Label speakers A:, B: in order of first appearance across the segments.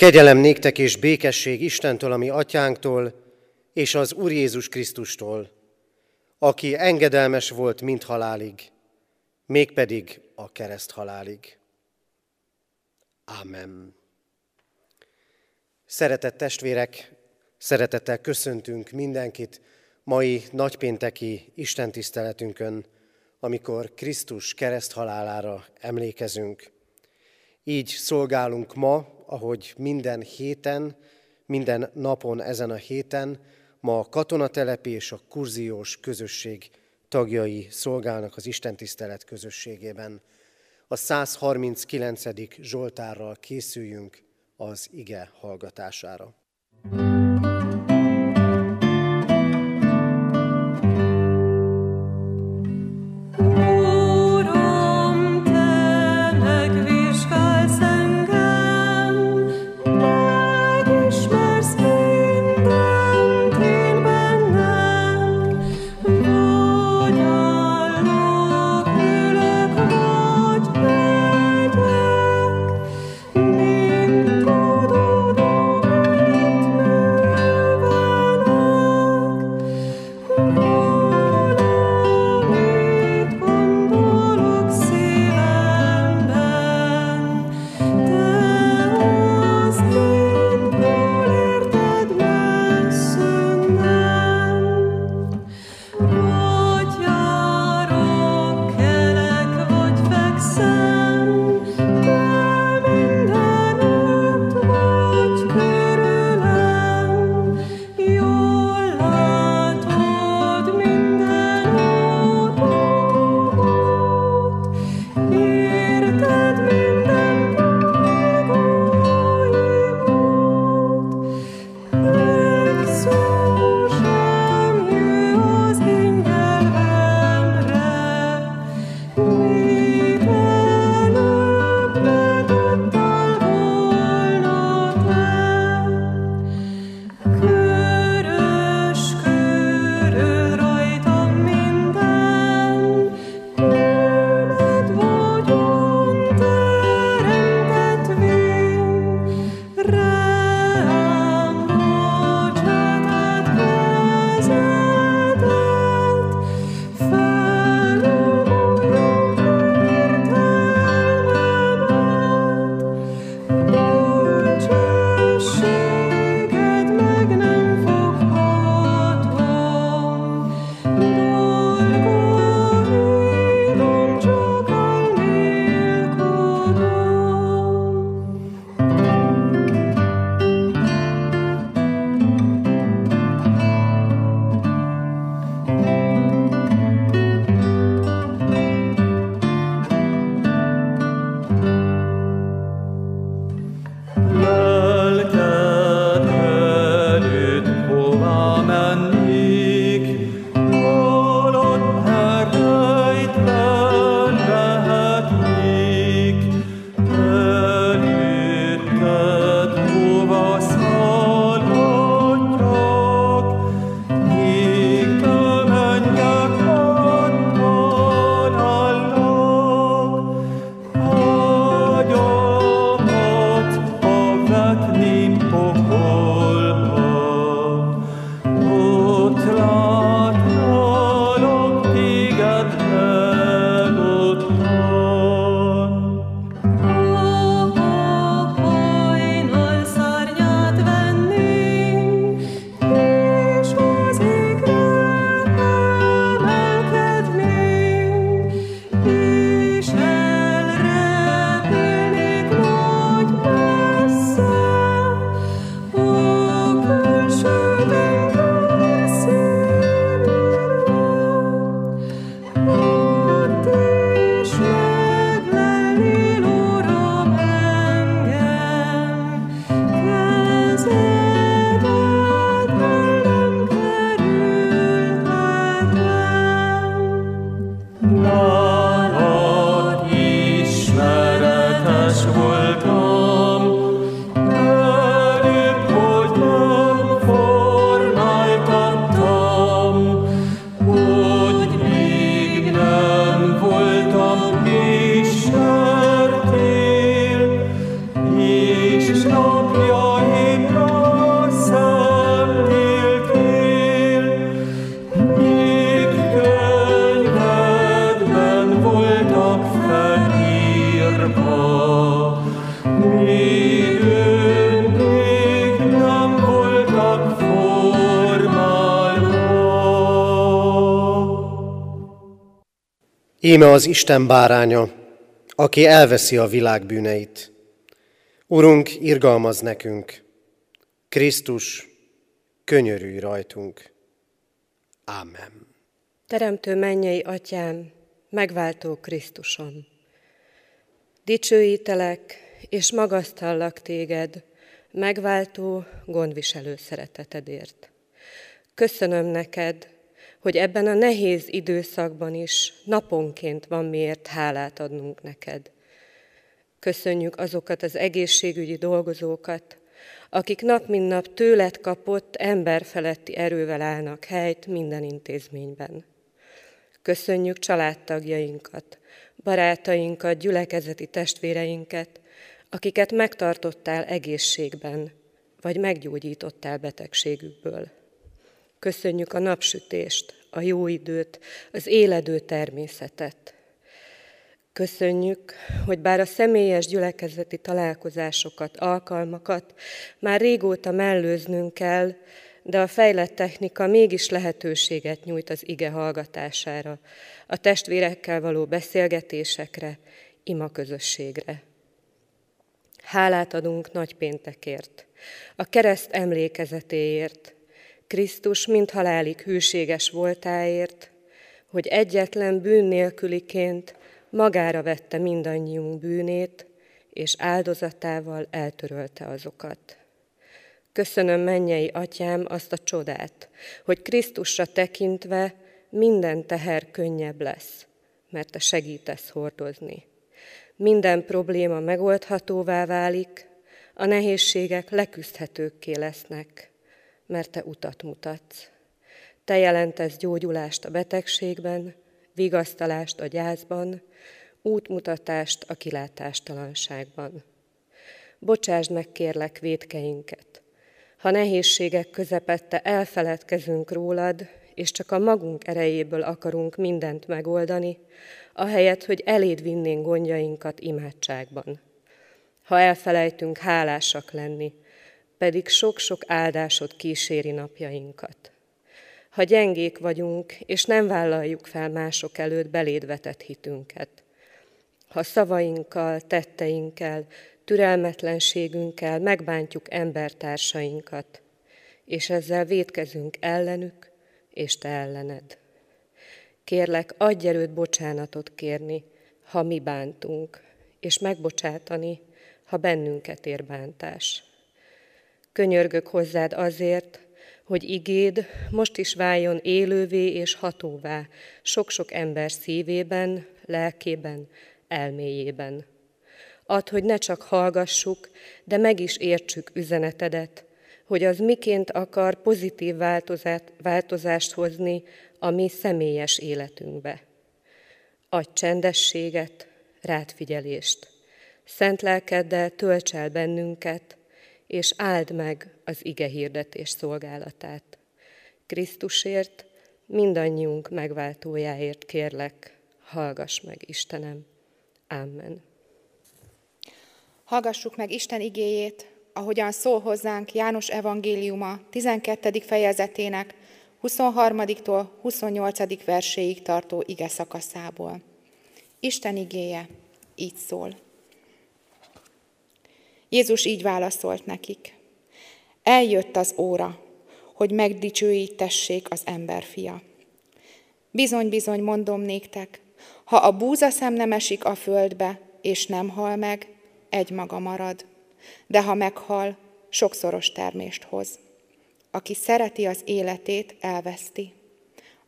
A: Kegyelem néktek és békesség Istentől, ami atyánktól, és az Úr Jézus Krisztustól, aki engedelmes volt mind halálig, mégpedig a kereszt halálig. Ámen. Szeretett testvérek, szeretettel köszöntünk mindenkit mai nagypénteki istentiszteletünkön, amikor Krisztus kereszt halálára emlékezünk. Így szolgálunk ma ahogy minden héten, minden napon ezen a héten, ma a katonatelepi és a kurziós közösség tagjai szolgálnak az Isten tisztelet közösségében. A 139. Zsoltárral készüljünk az ige hallgatására. Íme az Isten báránya, aki elveszi a világ bűneit. Urunk, irgalmaz nekünk. Krisztus, könyörülj rajtunk. Ámen.
B: Teremtő mennyei atyám, megváltó Krisztusom. Dicsőítelek és magasztallak téged, megváltó, gondviselő szeretetedért. Köszönöm neked, hogy ebben a nehéz időszakban is naponként van miért hálát adnunk neked. Köszönjük azokat az egészségügyi dolgozókat, akik nap mint nap tőled kapott emberfeletti erővel állnak helyt minden intézményben. Köszönjük családtagjainkat, barátainkat, gyülekezeti testvéreinket, akiket megtartottál egészségben, vagy meggyógyítottál betegségükből. Köszönjük a napsütést, a jó időt, az éledő természetet. Köszönjük, hogy bár a személyes gyülekezeti találkozásokat, alkalmakat már régóta mellőznünk kell, de a fejlett technika mégis lehetőséget nyújt az ige hallgatására, a testvérekkel való beszélgetésekre, ima közösségre. Hálát adunk nagypéntekért, a kereszt emlékezetéért, Krisztus mind halálig hűséges voltáért, hogy egyetlen bűn nélküliként magára vette mindannyiunk bűnét, és áldozatával eltörölte azokat. Köszönöm, mennyei atyám, azt a csodát, hogy Krisztusra tekintve minden teher könnyebb lesz, mert te segítesz hordozni. Minden probléma megoldhatóvá válik, a nehézségek leküzdhetőkké lesznek, mert te utat mutatsz. Te jelentesz gyógyulást a betegségben, vigasztalást a gyászban, útmutatást a kilátástalanságban. Bocsásd meg kérlek védkeinket, ha nehézségek közepette elfeledkezünk rólad, és csak a magunk erejéből akarunk mindent megoldani, ahelyett, hogy eléd vinnénk gondjainkat imádságban. Ha elfelejtünk hálásak lenni, pedig sok-sok áldásod kíséri napjainkat. Ha gyengék vagyunk, és nem vállaljuk fel mások előtt beléd vetett hitünket. Ha szavainkkal, tetteinkkel, türelmetlenségünkkel megbántjuk embertársainkat, és ezzel védkezünk ellenük és te ellened. Kérlek, adj erőt bocsánatot kérni, ha mi bántunk, és megbocsátani, ha bennünket ér bántás. Könyörgök hozzád azért, hogy igéd most is váljon élővé és hatóvá sok-sok ember szívében, lelkében, elméjében. Add, hogy ne csak hallgassuk, de meg is értsük üzenetedet, hogy az miként akar pozitív változást hozni a mi személyes életünkbe. Adj csendességet, rátfigyelést. Szent lelkeddel tölts el bennünket, és áld meg az ige hirdetés szolgálatát. Krisztusért, mindannyiunk megváltójáért kérlek, hallgass meg, Istenem. Amen.
C: Hallgassuk meg Isten igéjét, ahogyan szól hozzánk János evangéliuma 12. fejezetének 23-tól 28. verséig tartó ige szakaszából. Isten igéje így szól. Jézus így válaszolt nekik. Eljött az óra, hogy megdicsőítessék az emberfia. Bizony-bizony mondom néktek, ha a búzaszem nem esik a földbe, és nem hal meg, egy maga marad, de ha meghal, sokszoros termést hoz. Aki szereti az életét, elveszti.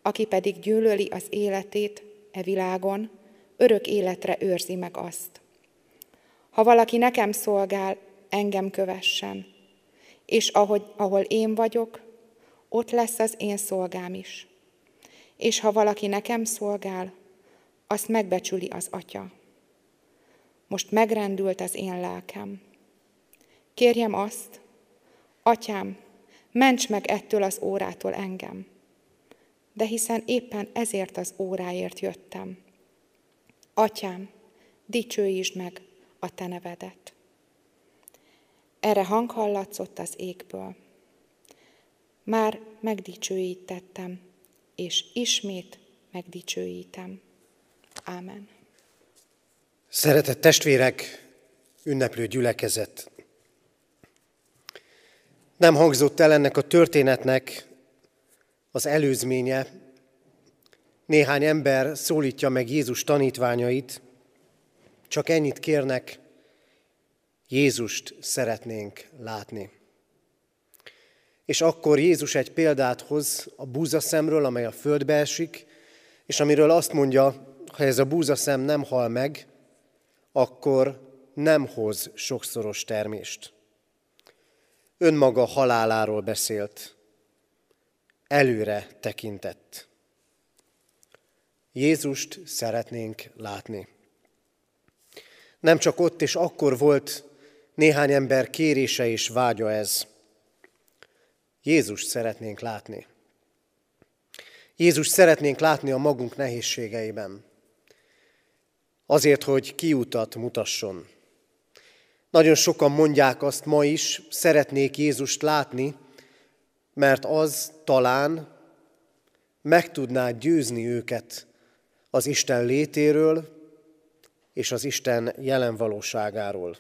C: Aki pedig gyűlöli az életét e világon, örök életre őrzi meg azt. Ha valaki nekem szolgál, engem kövessen, és ahogy, ahol én vagyok, ott lesz az én szolgám is. És ha valaki nekem szolgál, azt megbecsüli az Atya. Most megrendült az én lelkem. Kérjem azt, Atyám, ments meg ettől az órától engem. De hiszen éppen ezért az óráért jöttem. Atyám, dicsőítsd meg a te nevedet. Erre hang hallatszott az égből. Már megdicsőítettem, és ismét megdicsőítem. Ámen.
A: Szeretett testvérek, ünneplő gyülekezet! Nem hangzott el ennek a történetnek az előzménye. Néhány ember szólítja meg Jézus tanítványait, csak ennyit kérnek, Jézust szeretnénk látni. És akkor Jézus egy példát hoz a búzaszemről, amely a földbe esik, és amiről azt mondja, ha ez a búzaszem nem hal meg, akkor nem hoz sokszoros termést. Önmaga haláláról beszélt, előre tekintett. Jézust szeretnénk látni. Nem csak ott és akkor volt néhány ember kérése és vágya ez. Jézust szeretnénk látni. Jézus szeretnénk látni a magunk nehézségeiben. Azért, hogy kiutat mutasson. Nagyon sokan mondják azt ma is, szeretnék Jézust látni, mert az talán meg tudná győzni őket az Isten létéről és az Isten jelen valóságáról.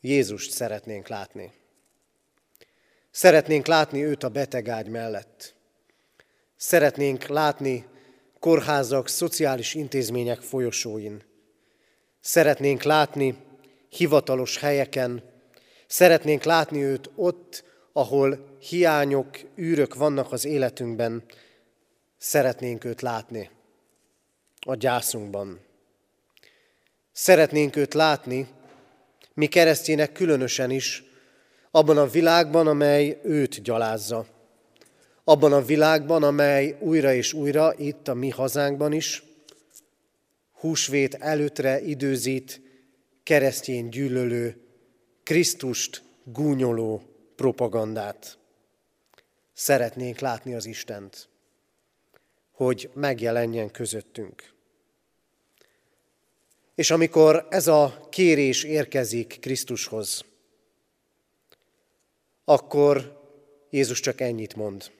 A: Jézust szeretnénk látni. Szeretnénk látni őt a betegágy mellett. Szeretnénk látni kórházak, szociális intézmények folyosóin. Szeretnénk látni hivatalos helyeken, szeretnénk látni őt ott, ahol hiányok, űrök vannak az életünkben, szeretnénk őt látni a gyászunkban. Szeretnénk őt látni, mi keresztjének különösen is, abban a világban, amely őt gyalázza. Abban a világban, amely újra és újra, itt a mi hazánkban is, húsvét előtre időzít keresztjén gyűlölő, Krisztust gúnyoló propagandát. Szeretnénk látni az Istent, hogy megjelenjen közöttünk. És amikor ez a kérés érkezik Krisztushoz, akkor Jézus csak ennyit mond.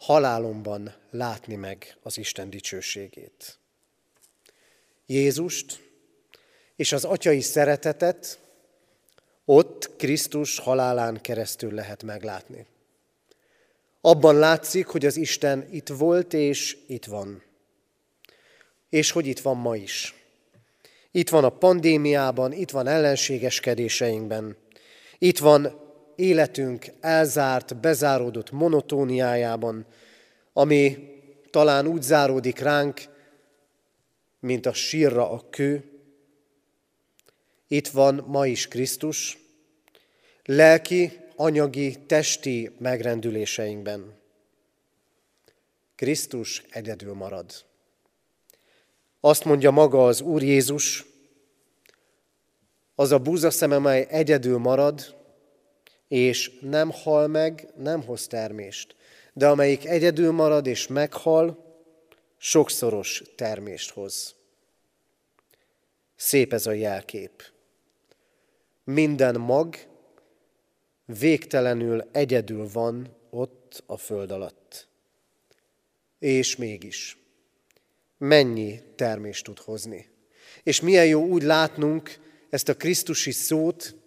A: Halálomban látni meg az Isten dicsőségét. Jézust és az atyai szeretetet ott Krisztus halálán keresztül lehet meglátni. Abban látszik, hogy az Isten itt volt és itt van. És hogy itt van ma is. Itt van a pandémiában, itt van ellenségeskedéseinkben, itt van életünk elzárt, bezáródott monotóniájában, ami talán úgy záródik ránk, mint a sírra a kő. Itt van ma is Krisztus, lelki, anyagi, testi megrendüléseinkben. Krisztus egyedül marad. Azt mondja maga az Úr Jézus, az a búzaszem, amely egyedül marad, és nem hal meg, nem hoz termést, de amelyik egyedül marad és meghal, sokszoros termést hoz. Szép ez a jelkép. Minden mag végtelenül egyedül van ott a föld alatt. És mégis, mennyi termést tud hozni. És milyen jó úgy látnunk ezt a Krisztusi szót,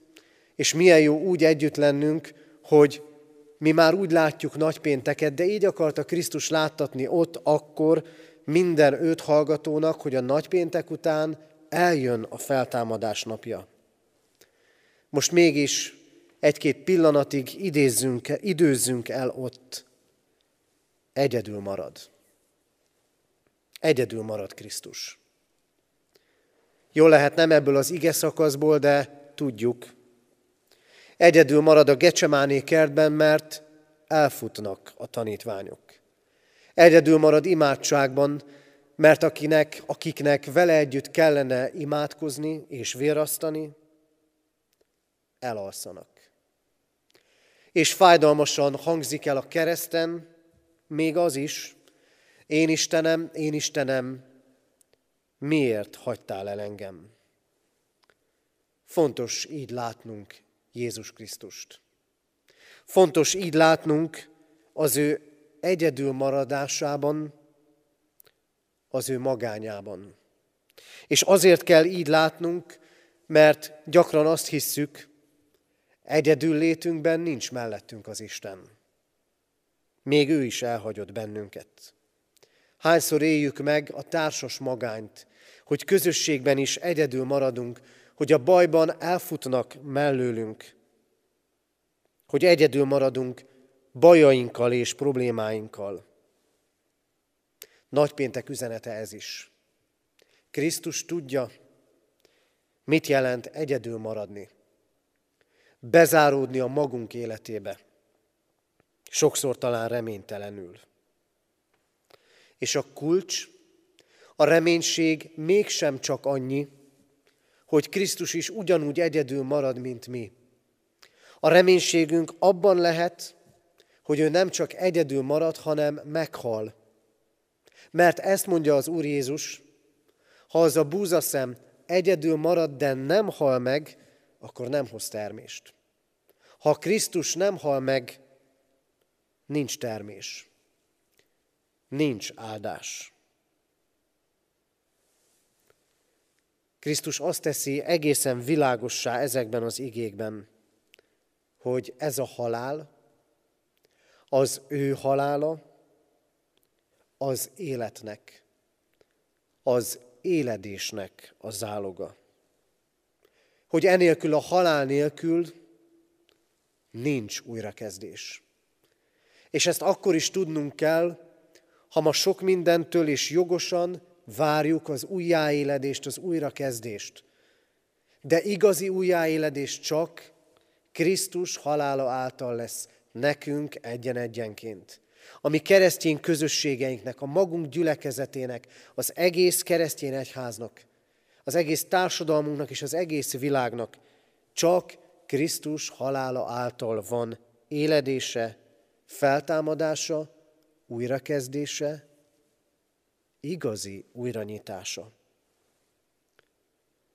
A: és milyen jó úgy együtt lennünk, hogy mi már úgy látjuk nagypénteket, de így akarta Krisztus láttatni ott akkor minden őt hallgatónak, hogy a nagypéntek után eljön a feltámadás napja. Most mégis egy-két pillanatig idézzünk, időzzünk el ott. Egyedül marad. Egyedül marad Krisztus. Jó lehet nem ebből az ige szakaszból, de tudjuk, Egyedül marad a Gecsemáné kertben, mert elfutnak a tanítványok. Egyedül marad imádságban, mert akinek, akiknek vele együtt kellene imádkozni és vérasztani, elalszanak. És fájdalmasan hangzik el a kereszten, még az is, én Istenem, én Istenem, miért hagytál el engem? Fontos így látnunk Jézus Krisztust. Fontos így látnunk az ő egyedül maradásában, az ő magányában. És azért kell így látnunk, mert gyakran azt hisszük, egyedül létünkben nincs mellettünk az Isten. Még ő is elhagyott bennünket. Hányszor éljük meg a társas magányt, hogy közösségben is egyedül maradunk, hogy a bajban elfutnak mellőlünk, hogy egyedül maradunk bajainkkal és problémáinkkal. Nagypéntek üzenete ez is. Krisztus tudja, mit jelent egyedül maradni, bezáródni a magunk életébe, sokszor talán reménytelenül. És a kulcs, a reménység mégsem csak annyi, hogy Krisztus is ugyanúgy egyedül marad, mint mi. A reménységünk abban lehet, hogy ő nem csak egyedül marad, hanem meghal. Mert ezt mondja az Úr Jézus, ha az a búzaszem egyedül marad, de nem hal meg, akkor nem hoz termést. Ha Krisztus nem hal meg, nincs termés. Nincs áldás. Krisztus azt teszi egészen világossá ezekben az igékben, hogy ez a halál, az ő halála, az életnek, az éledésnek a záloga. Hogy enélkül a halál nélkül nincs újrakezdés. És ezt akkor is tudnunk kell, ha ma sok mindentől és jogosan várjuk az újjáéledést, az újrakezdést. De igazi újjáéledés csak Krisztus halála által lesz nekünk egyen-egyenként. Ami keresztény közösségeinknek, a magunk gyülekezetének, az egész keresztény egyháznak, az egész társadalmunknak és az egész világnak csak Krisztus halála által van éledése, feltámadása, újrakezdése, igazi újranyitása.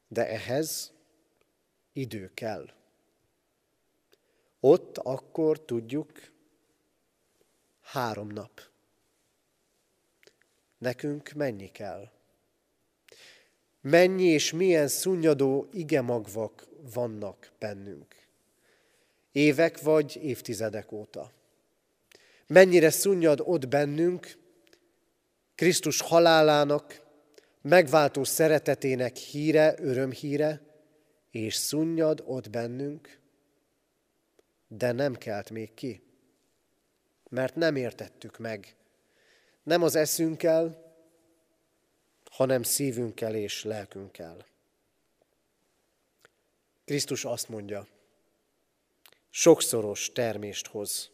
A: De ehhez idő kell. Ott akkor tudjuk, három nap. Nekünk mennyi kell? Mennyi és milyen szunnyadó igemagvak vannak bennünk. Évek vagy évtizedek óta. Mennyire szunnyad ott bennünk Krisztus halálának, megváltó szeretetének híre, örömhíre, és szunnyad ott bennünk, de nem kelt még ki, mert nem értettük meg. Nem az eszünkkel, hanem szívünkkel és lelkünkkel. Krisztus azt mondja, sokszoros termést hoz.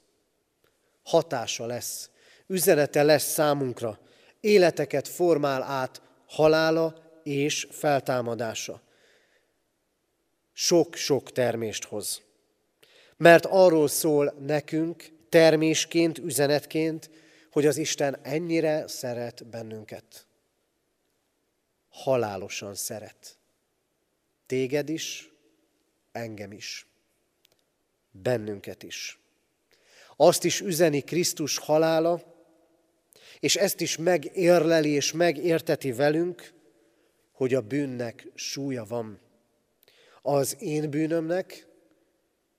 A: Hatása lesz, üzenete lesz számunkra, életeket formál át halála és feltámadása. Sok-sok termést hoz. Mert arról szól nekünk termésként, üzenetként, hogy az Isten ennyire szeret bennünket. Halálosan szeret. Téged is, engem is. Bennünket is. Azt is üzeni Krisztus halála, és ezt is megérleli és megérteti velünk, hogy a bűnnek súlya van. Az én bűnömnek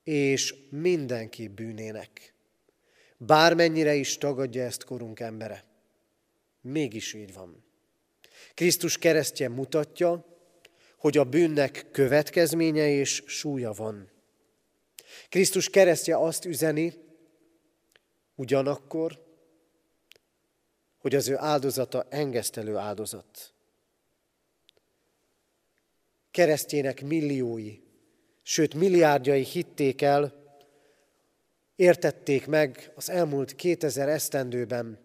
A: és mindenki bűnének. Bármennyire is tagadja ezt korunk embere. Mégis így van. Krisztus keresztje mutatja, hogy a bűnnek következménye és súlya van. Krisztus keresztje azt üzeni, ugyanakkor, hogy az ő áldozata engesztelő áldozat. Keresztjének milliói, sőt milliárdjai hitték el, értették meg az elmúlt 2000 esztendőben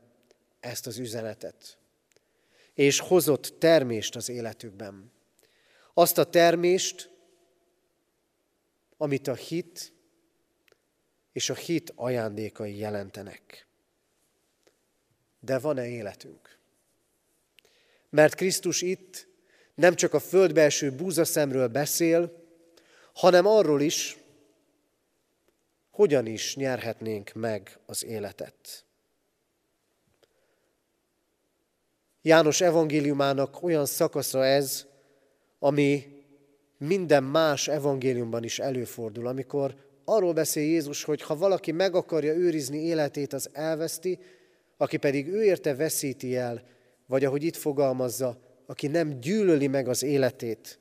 A: ezt az üzenetet, és hozott termést az életükben. Azt a termést, amit a hit és a hit ajándékai jelentenek de van-e életünk? Mert Krisztus itt nem csak a földbelső búzaszemről beszél, hanem arról is, hogyan is nyerhetnénk meg az életet. János evangéliumának olyan szakasza ez, ami minden más evangéliumban is előfordul, amikor arról beszél Jézus, hogy ha valaki meg akarja őrizni életét, az elveszti, aki pedig ő érte veszíti el, vagy ahogy itt fogalmazza, aki nem gyűlöli meg az életét,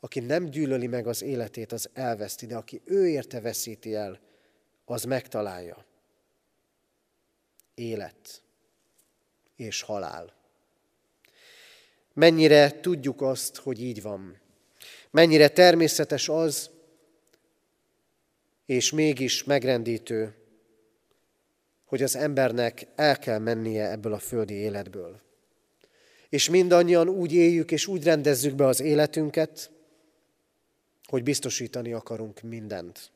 A: aki nem gyűlöli meg az életét, az elveszti, de aki ő érte veszíti el, az megtalálja. Élet és halál. Mennyire tudjuk azt, hogy így van. Mennyire természetes az, és mégis megrendítő, hogy az embernek el kell mennie ebből a földi életből. És mindannyian úgy éljük és úgy rendezzük be az életünket, hogy biztosítani akarunk mindent.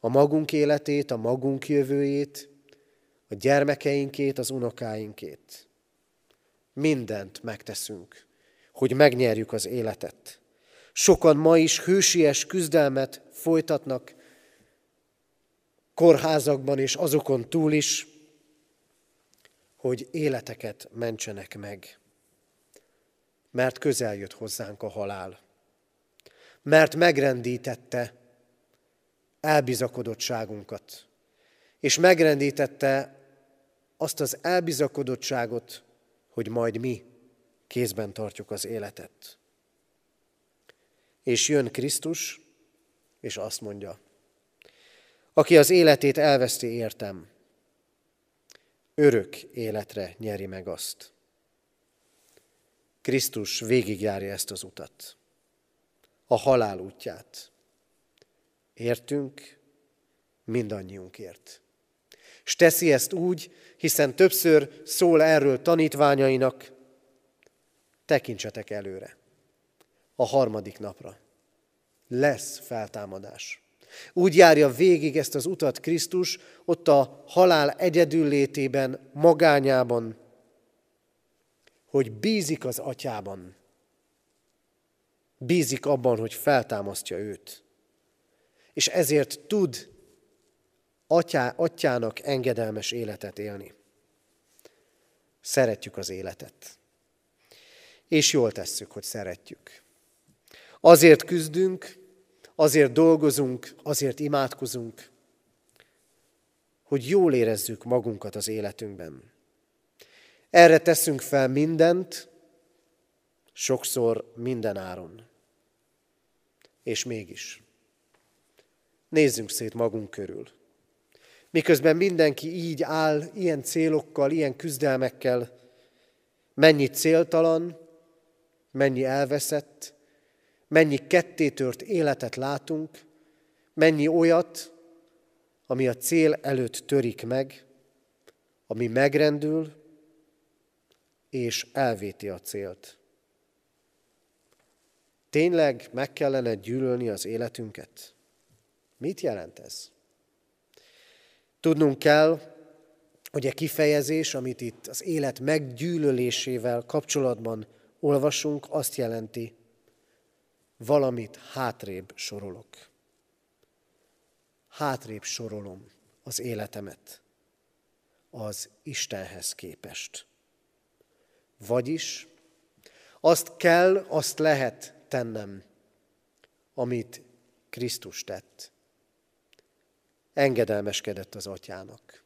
A: A magunk életét, a magunk jövőjét, a gyermekeinkét, az unokáinkét. Mindent megteszünk, hogy megnyerjük az életet. Sokan ma is hősies küzdelmet folytatnak kórházakban és azokon túl is, hogy életeket mentsenek meg. Mert közel jött hozzánk a halál. Mert megrendítette elbizakodottságunkat. És megrendítette azt az elbizakodottságot, hogy majd mi kézben tartjuk az életet. És jön Krisztus, és azt mondja, aki az életét elveszti értem, örök életre nyeri meg azt. Krisztus végigjárja ezt az utat, a halál útját. Értünk mindannyiunkért. És teszi ezt úgy, hiszen többször szól erről tanítványainak, tekintsetek előre, a harmadik napra. Lesz feltámadás. Úgy járja végig ezt az utat Krisztus, ott a halál egyedüllétében, magányában, hogy bízik az atyában. Bízik abban, hogy feltámasztja őt. És ezért tud atyá, atyának engedelmes életet élni. Szeretjük az életet. És jól tesszük, hogy szeretjük. Azért küzdünk, azért dolgozunk, azért imádkozunk, hogy jól érezzük magunkat az életünkben. Erre teszünk fel mindent, sokszor minden áron. És mégis. Nézzünk szét magunk körül. Miközben mindenki így áll, ilyen célokkal, ilyen küzdelmekkel, mennyi céltalan, mennyi elveszett, mennyi kettétört életet látunk, mennyi olyat, ami a cél előtt törik meg, ami megrendül, és elvéti a célt. Tényleg meg kellene gyűlölni az életünket? Mit jelent ez? Tudnunk kell, hogy a kifejezés, amit itt az élet meggyűlölésével kapcsolatban olvasunk, azt jelenti, valamit hátrébb sorolok. Hátrébb sorolom az életemet az Istenhez képest. Vagyis azt kell, azt lehet tennem, amit Krisztus tett. Engedelmeskedett az atyának.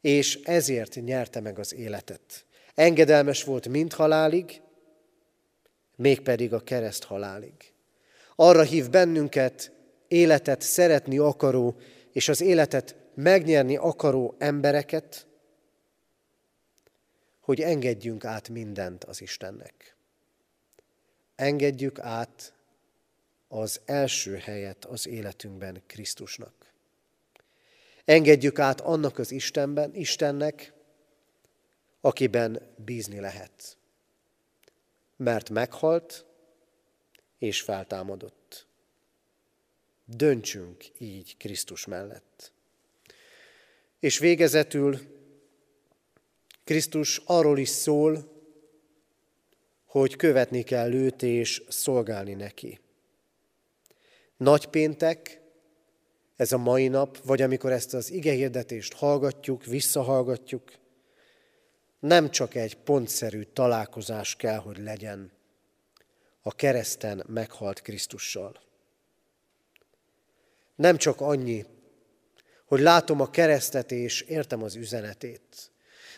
A: És ezért nyerte meg az életet. Engedelmes volt mind halálig, mégpedig a kereszt halálig. Arra hív bennünket életet szeretni akaró és az életet megnyerni akaró embereket, hogy engedjünk át mindent az Istennek. Engedjük át az első helyet az életünkben Krisztusnak. Engedjük át annak az Istenben, Istennek, akiben bízni lehet mert meghalt és feltámadott. Döntsünk így Krisztus mellett. És végezetül Krisztus arról is szól, hogy követni kell őt és szolgálni neki. Nagypéntek, ez a mai nap, vagy amikor ezt az igehirdetést hallgatjuk, visszahallgatjuk, nem csak egy pontszerű találkozás kell, hogy legyen a kereszten meghalt Krisztussal. Nem csak annyi, hogy látom a keresztet és értem az üzenetét.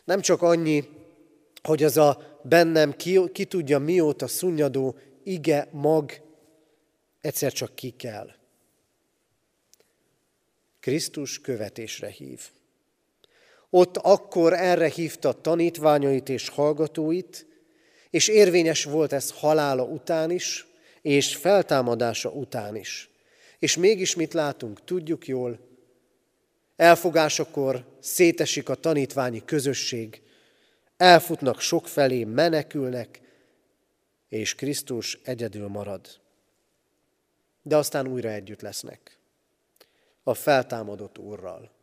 A: Nem csak annyi, hogy az a bennem ki, ki tudja mióta szunnyadó ige mag egyszer csak ki kell. Krisztus követésre hív. Ott akkor erre hívta tanítványait és hallgatóit, és érvényes volt ez halála után is, és feltámadása után is. És mégis mit látunk? Tudjuk jól, elfogásakor szétesik a tanítványi közösség, elfutnak sokfelé, menekülnek, és Krisztus egyedül marad. De aztán újra együtt lesznek a feltámadott Úrral.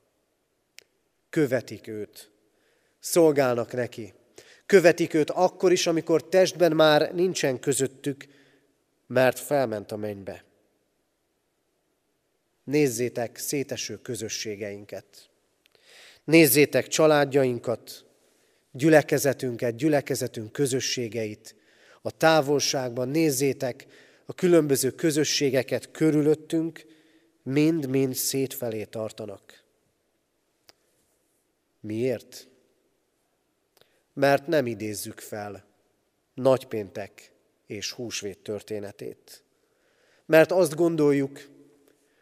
A: Követik őt, szolgálnak neki, követik őt akkor is, amikor testben már nincsen közöttük, mert felment a mennybe. Nézzétek széteső közösségeinket. Nézzétek családjainkat, gyülekezetünket, gyülekezetünk közösségeit. A távolságban nézzétek a különböző közösségeket körülöttünk, mind-mind szétfelé tartanak. Miért? Mert nem idézzük fel nagypéntek és húsvét történetét. Mert azt gondoljuk,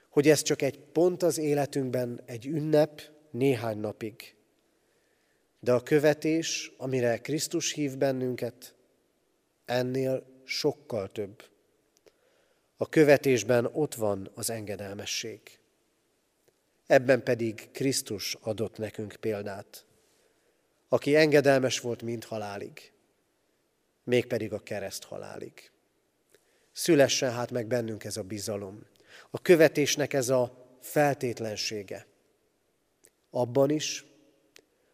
A: hogy ez csak egy pont az életünkben, egy ünnep néhány napig. De a követés, amire Krisztus hív bennünket, ennél sokkal több. A követésben ott van az engedelmesség. Ebben pedig Krisztus adott nekünk példát, aki engedelmes volt mind halálig, mégpedig a kereszt halálig. Szülessen hát meg bennünk ez a bizalom, a követésnek ez a feltétlensége. Abban is,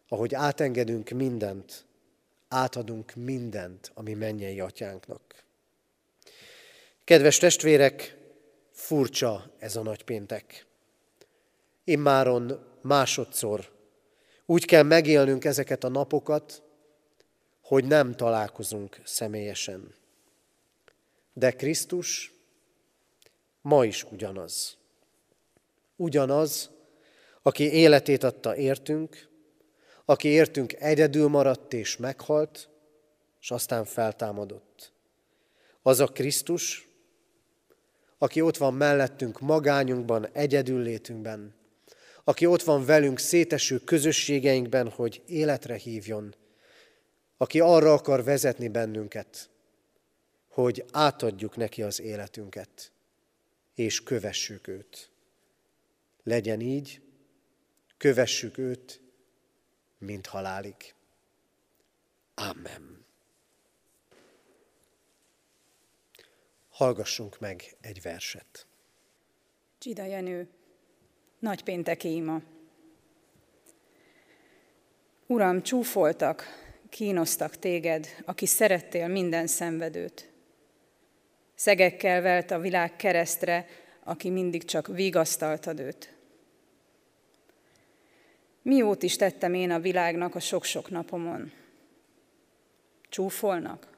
A: ahogy átengedünk mindent, átadunk mindent, ami mennyei atyánknak. Kedves testvérek, furcsa ez a nagypéntek. Immáron másodszor úgy kell megélnünk ezeket a napokat, hogy nem találkozunk személyesen. De Krisztus ma is ugyanaz. Ugyanaz, aki életét adta értünk, aki értünk egyedül maradt és meghalt, és aztán feltámadott. Az a Krisztus, aki ott van mellettünk magányunkban, egyedüllétünkben, aki ott van velünk széteső közösségeinkben, hogy életre hívjon, aki arra akar vezetni bennünket, hogy átadjuk neki az életünket, és kövessük őt. Legyen így, kövessük őt, mint halálig. Amen. Hallgassunk meg egy verset.
D: Csida Jenő, nagypénteki ima. Uram, csúfoltak, kínoztak téged, aki szerettél minden szenvedőt. Szegekkel velt a világ keresztre, aki mindig csak vigasztaltad őt. Mi jót is tettem én a világnak a sok-sok napomon? Csúfolnak?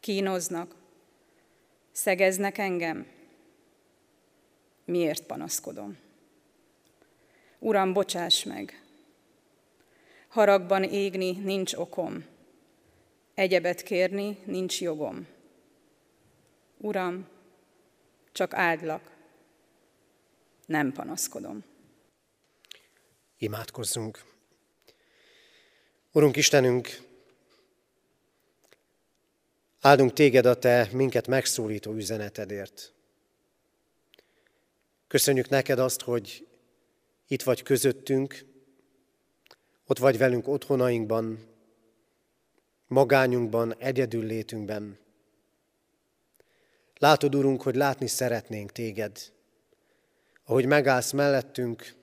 D: Kínoznak? Szegeznek engem? Miért panaszkodom? Uram, bocsáss meg! Haragban égni nincs okom, egyebet kérni nincs jogom. Uram, csak áldlak, nem panaszkodom.
A: Imádkozzunk. Urunk Istenünk, Áldunk téged a te minket megszólító üzenetedért. Köszönjük neked azt, hogy itt vagy közöttünk, ott vagy velünk otthonainkban, magányunkban, egyedül létünkben. Látod, Urunk, hogy látni szeretnénk téged, ahogy megállsz mellettünk,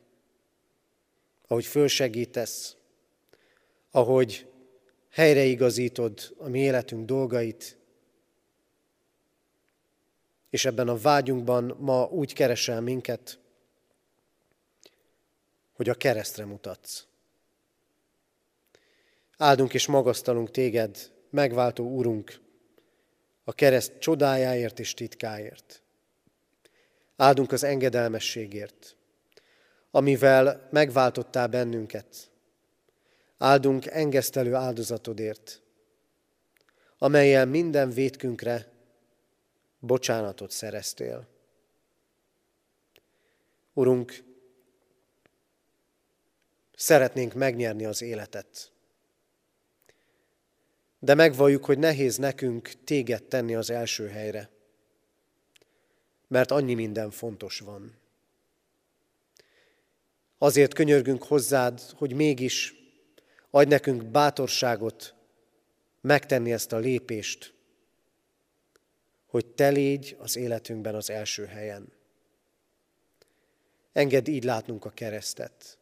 A: ahogy fölsegítesz, ahogy helyreigazítod a mi életünk dolgait, és ebben a vágyunkban ma úgy keresel minket, hogy a keresztre mutatsz. Áldunk és magasztalunk téged, megváltó Urunk, a kereszt csodájáért és titkáért. Áldunk az engedelmességért, amivel megváltottál bennünket. Áldunk engesztelő áldozatodért, amelyel minden vétkünkre bocsánatot szereztél. Urunk, szeretnénk megnyerni az életet. De megvalljuk, hogy nehéz nekünk téged tenni az első helyre, mert annyi minden fontos van. Azért könyörgünk hozzád, hogy mégis adj nekünk bátorságot megtenni ezt a lépést, hogy te légy az életünkben az első helyen. Engedd így látnunk a keresztet,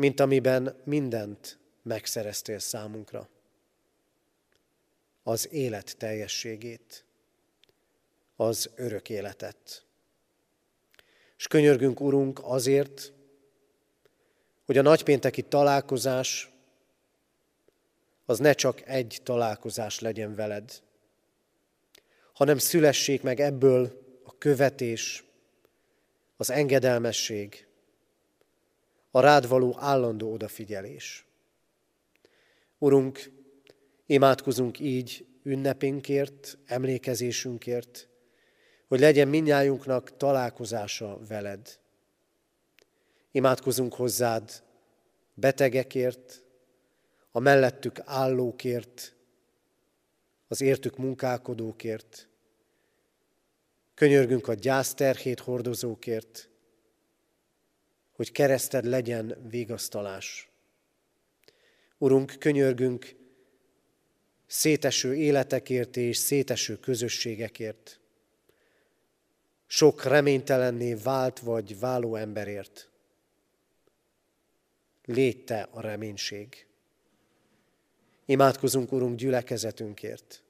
A: mint amiben mindent megszereztél számunkra. Az élet teljességét, az örök életet. És könyörgünk, Urunk, azért, hogy a nagypénteki találkozás az ne csak egy találkozás legyen veled, hanem szülessék meg ebből a követés, az engedelmesség, a rád való állandó odafigyelés. Urunk, imádkozunk így ünnepünkért, emlékezésünkért, hogy legyen minnyájunknak találkozása veled. Imádkozunk hozzád betegekért, a mellettük állókért, az értük munkálkodókért. Könyörgünk a gyászterhét hordozókért, hogy kereszted legyen vigasztalás. Urunk, könyörgünk széteső életekért és széteső közösségekért, sok reménytelenné vált vagy váló emberért. Légy te a reménység. Imádkozunk, Urunk, gyülekezetünkért.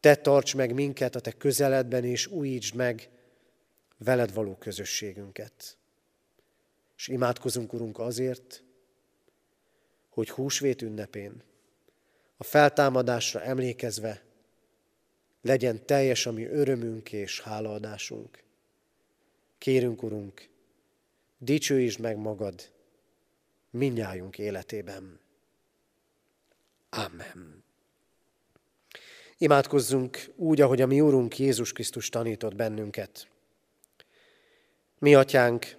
A: Te tarts meg minket a Te közeledben, és újítsd meg veled való közösségünket. És imádkozunk, Urunk, azért, hogy húsvét ünnepén, a feltámadásra emlékezve legyen teljes a mi örömünk és hálaadásunk. Kérünk, Urunk, dicsőítsd meg magad minnyájunk életében. Amen. Imádkozzunk úgy, ahogy a mi Úrunk Jézus Krisztus tanított bennünket. Mi, Atyánk,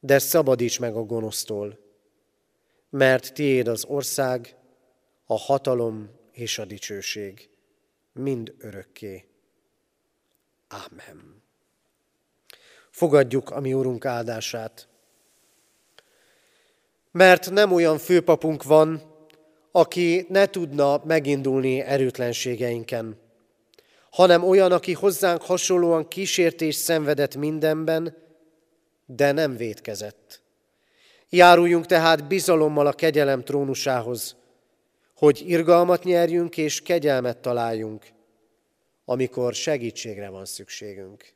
A: de szabadíts meg a gonosztól, mert tiéd az ország, a hatalom és a dicsőség, mind örökké. Ámen. Fogadjuk a mi Úrunk áldását. Mert nem olyan főpapunk van, aki ne tudna megindulni erőtlenségeinken, hanem olyan, aki hozzánk hasonlóan kísértés szenvedett mindenben, de nem vétkezett. Járuljunk tehát bizalommal a kegyelem trónusához, hogy irgalmat nyerjünk és kegyelmet találjunk, amikor segítségre van szükségünk.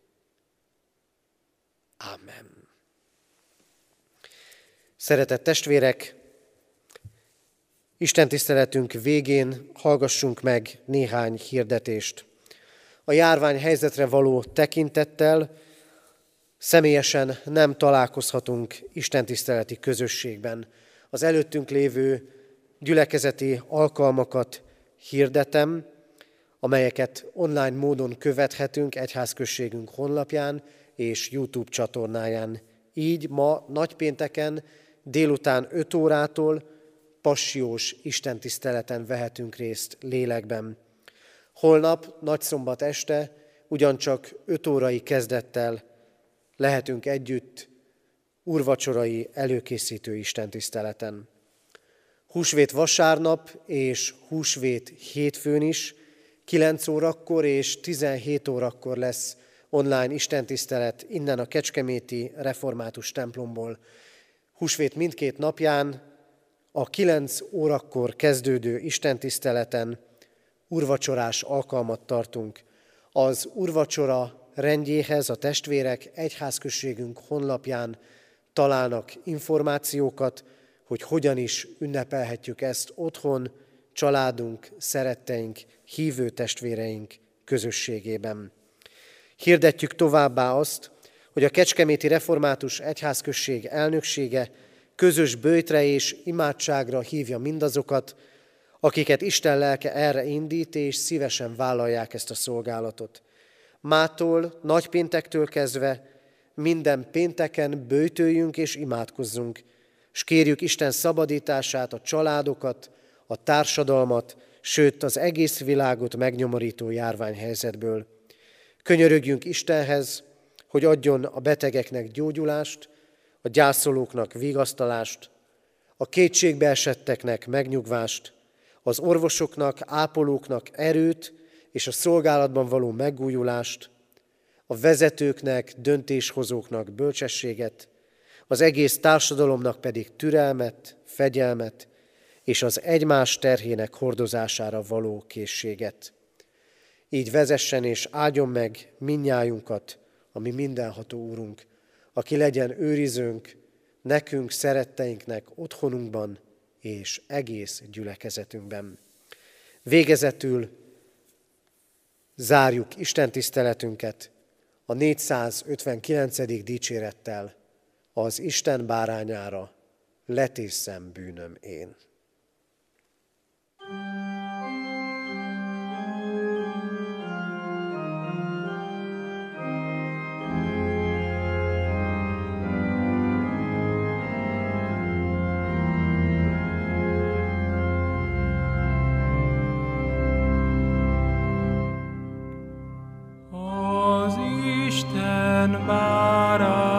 A: Amen. Szeretett testvérek, Isten tiszteletünk végén hallgassunk meg néhány hirdetést. A járvány helyzetre való tekintettel személyesen nem találkozhatunk Isten tiszteleti közösségben. Az előttünk lévő gyülekezeti alkalmakat hirdetem, amelyeket online módon követhetünk egyházközségünk honlapján és YouTube csatornáján. Így ma nagypénteken délután 5 órától passiós istentiszteleten vehetünk részt lélekben. Holnap, nagyszombat este, ugyancsak 5 órai kezdettel lehetünk együtt urvacsorai előkészítő istentiszteleten. Húsvét vasárnap és húsvét hétfőn is 9 órakor és 17 órakor lesz online istentisztelet innen a Kecskeméti Református templomból. Húsvét mindkét napján a 9 órakor kezdődő istentiszteleten urvacsorás alkalmat tartunk. Az urvacsora rendjéhez a testvérek egyházközségünk honlapján találnak információkat, hogy hogyan is ünnepelhetjük ezt otthon, családunk, szeretteink, hívő testvéreink közösségében. Hirdetjük továbbá azt, hogy a Kecskeméti Református Egyházközség elnöksége közös bőjtre és imádságra hívja mindazokat, akiket Isten lelke erre indít, és szívesen vállalják ezt a szolgálatot. Mától, nagypéntektől kezdve minden pénteken bőjtőjünk és imádkozzunk, és kérjük Isten szabadítását, a családokat, a társadalmat, sőt az egész világot megnyomorító járványhelyzetből. Könyörögjünk Istenhez, hogy adjon a betegeknek gyógyulást, a gyászolóknak vigasztalást, a kétségbe esetteknek megnyugvást, az orvosoknak, ápolóknak erőt és a szolgálatban való megújulást, a vezetőknek, döntéshozóknak bölcsességet, az egész társadalomnak pedig türelmet, fegyelmet és az egymás terhének hordozására való készséget. Így vezessen és áldjon meg minnyájunkat, ami mindenható Úrunk, aki legyen őrizőnk, nekünk, szeretteinknek, otthonunkban és egész gyülekezetünkben. Végezetül zárjuk Isten tiszteletünket a 459. dicsérettel az Isten bárányára letészem bűnöm én.
E: Most mindenek